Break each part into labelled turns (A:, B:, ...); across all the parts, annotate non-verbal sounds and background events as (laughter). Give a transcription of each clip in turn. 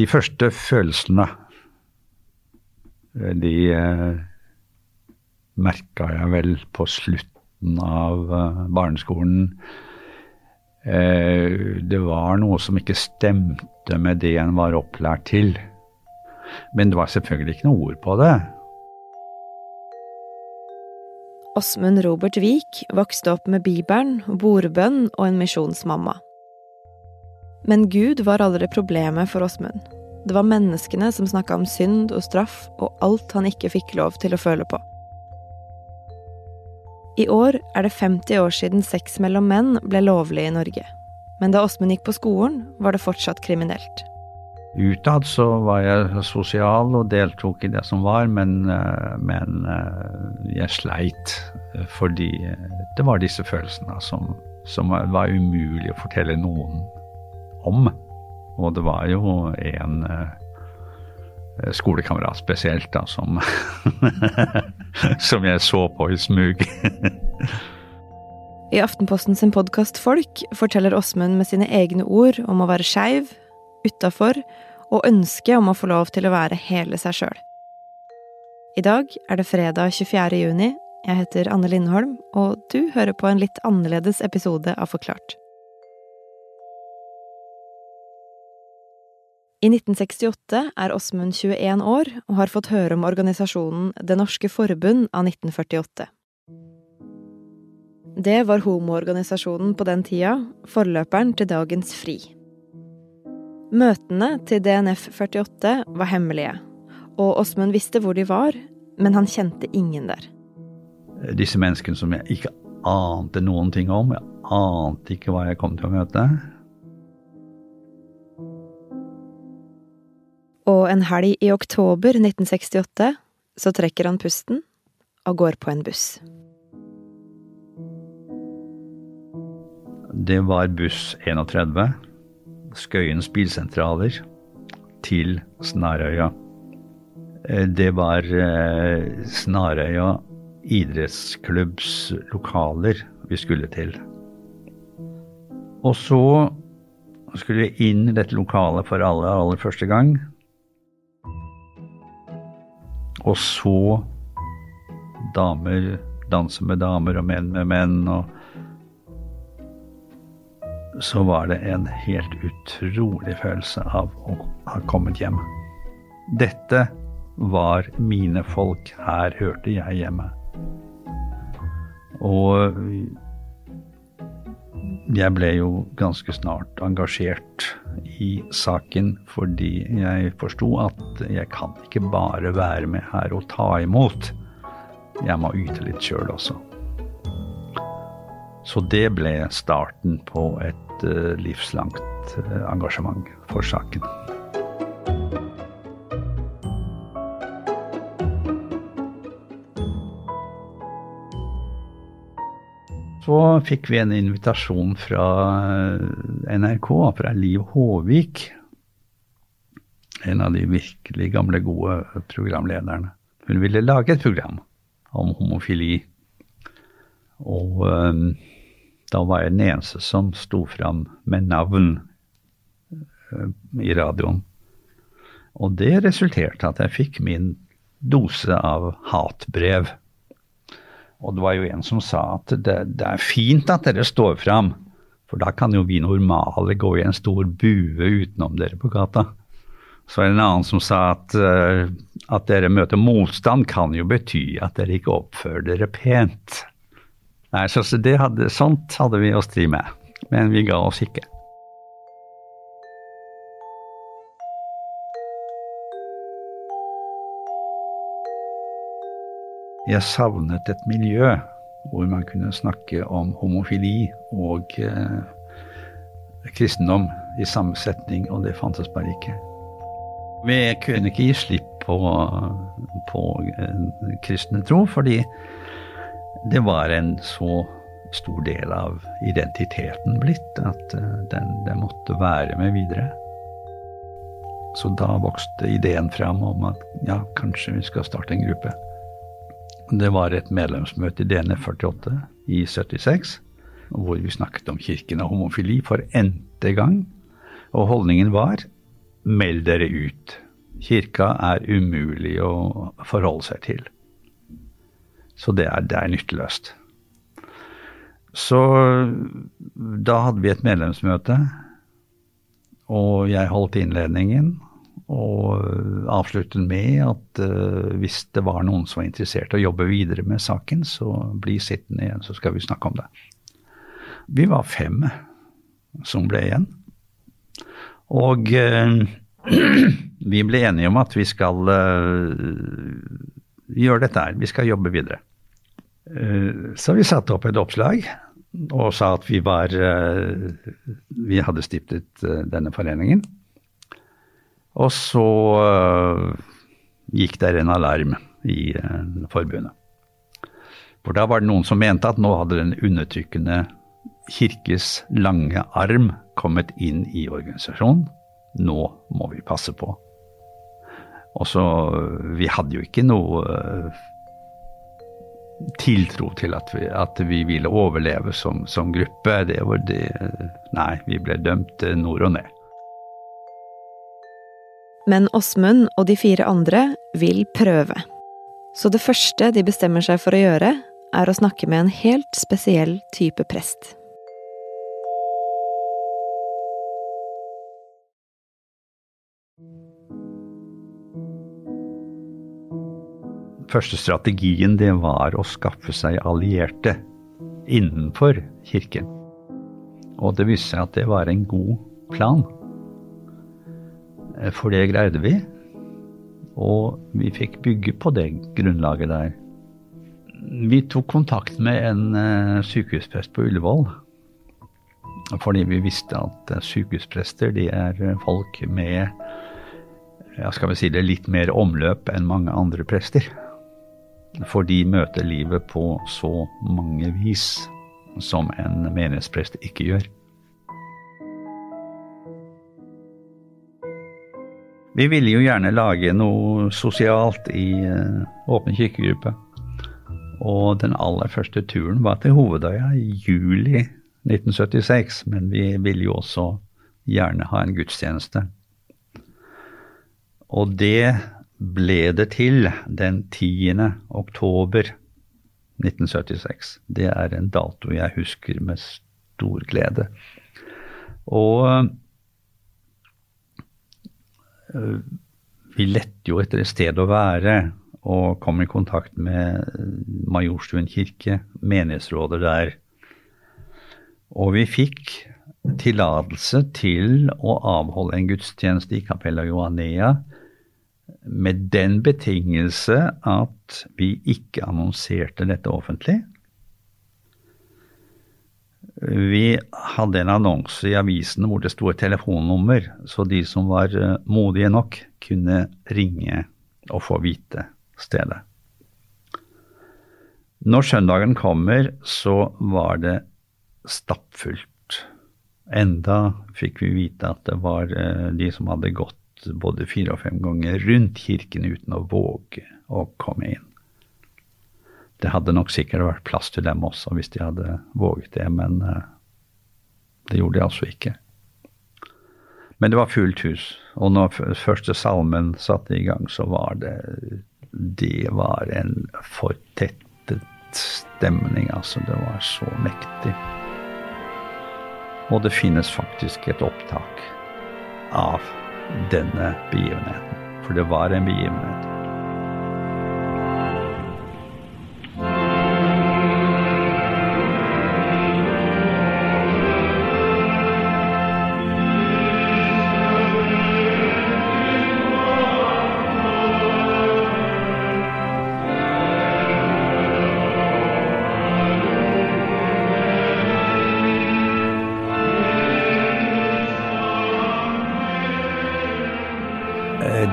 A: De første følelsene, eh, de eh, merka jeg vel på slutten av eh, barneskolen. Det var noe som ikke stemte med det en var opplært til. Men det var selvfølgelig ikke noe ord på det.
B: Åsmund Robert Wiik vokste opp med Bibelen, bordbønn og en misjonsmamma. Men Gud var aldri problemet for Åsmund. Det var menneskene som snakka om synd og straff og alt han ikke fikk lov til å føle på. I år er det 50 år siden sex mellom menn ble lovlig i Norge. Men da Åsmund gikk på skolen, var det fortsatt kriminelt.
A: Utad så var jeg sosial og deltok i det som var, men, eh, men eh, jeg sleit fordi det var disse følelsene som, som var umulig å fortelle noen om. Og det var jo en eh, skolekamerat spesielt da, som, (laughs) som jeg så på i smug.
B: I Aftenposten sin podkast Folk forteller Åsmund med sine egne ord om å være skeiv, utafor og ønsket om å få lov til å være hele seg sjøl. I dag er det fredag 24. juni. Jeg heter Anne Lindholm, og du hører på en litt annerledes episode av Forklart. I 1968 er Åsmund 21 år og har fått høre om organisasjonen Det norske forbund av 1948. Det var homoorganisasjonen på den tida, forløperen til dagens FRI. Møtene til DNF 48 var hemmelige, og Åsmund visste hvor de var, men han kjente ingen der.
A: Disse menneskene som jeg ikke ante noen ting om, jeg ante ikke hva jeg kom til å møte.
B: Og en helg i oktober 1968 så trekker han pusten og går på en buss.
A: Det var buss 31, Skøyens bilsentraler, til Snarøya. Eh, Det var eh, Snarøya idrettsklubbs lokaler vi skulle til. Og så skulle vi inn i dette lokalet for aller, aller første gang. Og så damer danse med damer og menn med menn. Og så var det en helt utrolig følelse av å ha kommet hjem. Dette var mine folk. Her hørte jeg hjemme. Og jeg ble jo ganske snart engasjert i saken fordi jeg forsto at jeg kan ikke bare være med her og ta imot. Jeg må yte litt sjøl også. Så det ble starten på et eh, livslangt eh, engasjement for saken. Så fikk vi en invitasjon fra eh, NRK, fra Liv Håvik. En av de virkelig gamle, gode programlederne. Hun ville lage et program om homofili. Og um, da var jeg den eneste som sto fram med navn um, i radioen. Og det resulterte at jeg fikk min dose av hatbrev. Og det var jo en som sa at det, det er fint at dere står fram, for da kan jo vi normale gå i en stor bue utenom dere på gata. Så er det en annen som sa at, eh, at dere møter motstand kan jo bety at dere ikke oppfører dere pent. Nei, så det hadde, Sånt hadde vi å stri med, men vi ga oss ikke. Jeg savnet et miljø hvor man kunne snakke om homofili og eh, kristendom i samme setning, og det fantes bare ikke. Vi kunne ikke gi slipp på, på eh, kristne tro, fordi det var en så stor del av identiteten blitt at eh, den, den måtte være med videre. Så da vokste ideen fram om at ja, kanskje vi skal starte en gruppe. Det var et medlemsmøte i DNF 48 i 76, hvor vi snakket om kirken og homofili for n-te gang. Og holdningen var meld dere ut. Kirka er umulig å forholde seg til. Så det er, det er nytteløst. Så da hadde vi et medlemsmøte, og jeg holdt innledningen. Og avsluttet med at uh, hvis det var noen som var interessert i å jobbe videre med saken, så bli sittende igjen, så skal vi snakke om det. Vi var fem som ble igjen. Og uh, (clears throat) vi ble enige om at vi skal uh, gjøre dette her. Vi skal jobbe videre. Eh, så vi satte opp et oppslag og sa at vi var eh, Vi hadde stiftet eh, denne foreningen. Og så gikk der en alarm i forbundet. For da var det noen som mente at nå hadde den undertrykkende kirkes lange arm kommet inn i organisasjonen. Nå må vi passe på. Og så Vi hadde jo ikke noe tiltro til at vi, at vi ville overleve som, som gruppe. Det var det Nei, vi ble dømt nord og ned.
B: Men Åsmund og de fire andre vil prøve. Så det første de bestemmer seg for å gjøre, er å snakke med en helt spesiell type prest.
A: første strategien det var å skaffe seg allierte innenfor kirken. Og det viste seg at det var en god plan. Eh, for det greide vi. Og vi fikk bygge på det grunnlaget der. Vi tok kontakt med en uh, sykehusprest på Ullevål. Fordi vi visste at uh, sykehusprester de er folk med ja, skal vi si det, litt mer omløp enn mange andre prester. For de møter livet på så mange vis som en menighetsprest ikke gjør. Vi ville jo gjerne lage noe sosialt i uh, Åpen kirkegruppe. Og den aller første turen var til Hovedøya i juli 1976. Men vi ville jo også gjerne ha en gudstjeneste. Og det ble det til den 10. oktober 1976. Det er en dato jeg husker med stor glede. Og vi lette jo etter et sted å være og kom i kontakt med Majorstuen kirke, menighetsrådet der. Og vi fikk tillatelse til å avholde en gudstjeneste i Capella Johanea med den betingelse at vi ikke annonserte dette offentlig. Vi hadde en annonse i avisen hvor det sto et telefonnummer, så de som var eh, modige nok, kunne ringe og få vite stedet. Når søndagen kommer, så var det stappfullt. Enda fikk vi vite at det var eh, de som hadde gått både fire og fem ganger rundt kirken uten å våge å komme inn. Det hadde nok sikkert vært plass til dem også hvis de hadde våget det, men uh, det gjorde de altså ikke. Men det var fullt hus, og når første salmen satte i gang, så var det Det var en fortettet stemning, altså. Det var så mektig. Og det finnes faktisk et opptak av denne begivenheten. For det var en begivenhet.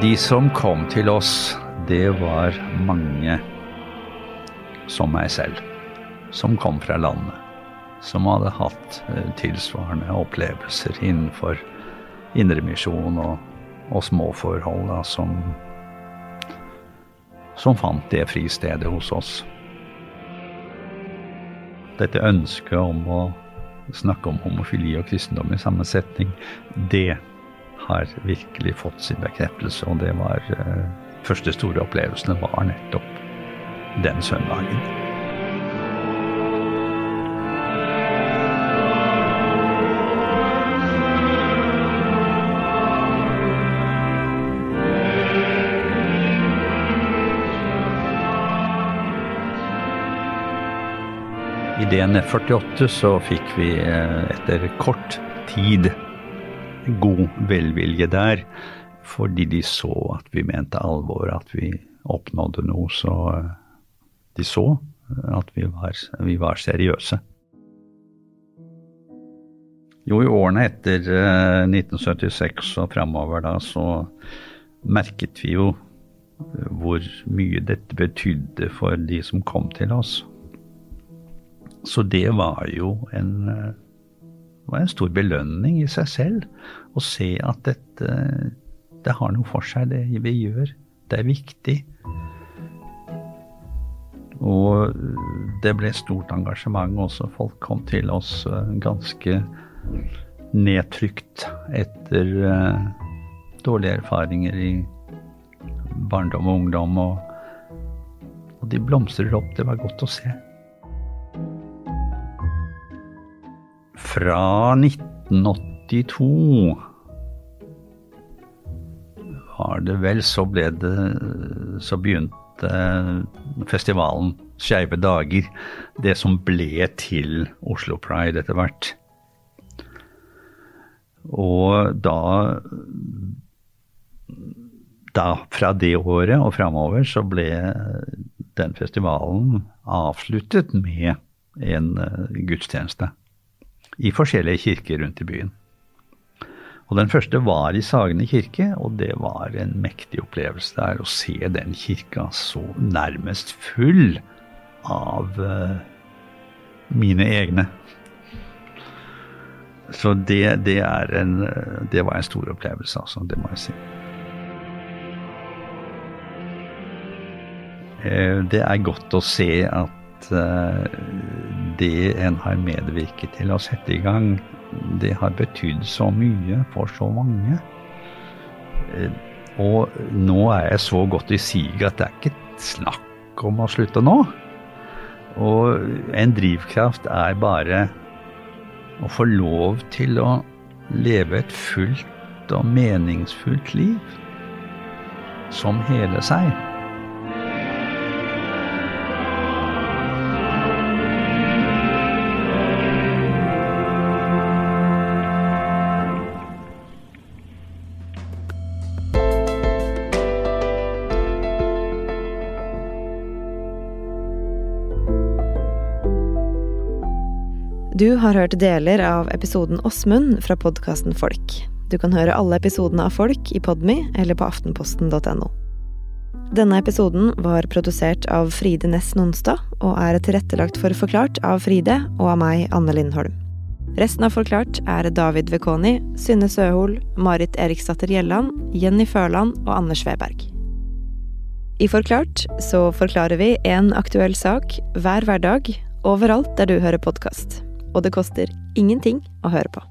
A: De som kom til oss, det var mange som meg selv, som kom fra landet. Som hadde hatt eh, tilsvarende opplevelser innenfor indremisjon og, og småforhold, da, som, som fant det fristedet hos oss. Dette ønsket om å snakke om homofili og kristendom i samme setning, det har virkelig fått sin bekreftelse. Og det var eh, første store opplevelsene var nettopp den søndagen. I DN48 så fikk vi eh, etter kort tid god velvilje der, fordi de så at vi mente alvor, at vi oppnådde noe. Så eh, de så at vi var, vi var seriøse. Jo, i årene etter 1976 eh, og framover da, så merket vi jo hvor mye dette betydde for de som kom til oss. Så det var jo en, eh, var en stor belønning i seg selv å se at dette det har noe for seg, det vi gjør. Det er viktig. Og det ble stort engasjement også. Folk kom til oss eh, ganske nedtrykt etter uh, dårlige erfaringer i barndom og ungdom. Og, og de blomstrer opp. Det var godt å se. Fra 1982 var det vel, så ble det Så begynte festivalen Skeive dager, det som ble til Oslo Pride etter hvert. Og da da, fra det året og framover så ble den festivalen avsluttet med en uh, gudstjeneste i forskjellige kirker rundt i byen. Og Den første var i Sagene kirke, og det var en mektig opplevelse der å se den kirka så nærmest full av uh, mine egne. Så det, det, en, det, var en stor opplevelse, altså. Det må jeg si. Eh, det er godt å se at Eh, det en har medvirket til å sette i gang, det har betydd så mye for så mange. Eh, og nå er jeg så godt i siget at det er ikke snakk om å slutte nå. Og en drivkraft er bare å få lov til å leve et fullt og meningsfullt liv som hele seg.
B: Du har hørt deler av episoden Åsmund fra podkasten Folk. Du kan høre alle episodene av Folk i Podmy eller på aftenposten.no. Denne episoden var produsert av Fride Næss Nonstad og er tilrettelagt for Forklart av Fride og av meg, Anne Lindholm. Resten av Forklart er David Vekoni, Synne Søhol, Marit Eriksdatter Gjelland, Jenny Førland og Anders Weberg. I Forklart så forklarer vi en aktuell sak hver hverdag overalt der du hører podkast og det koster ingenting å høre på.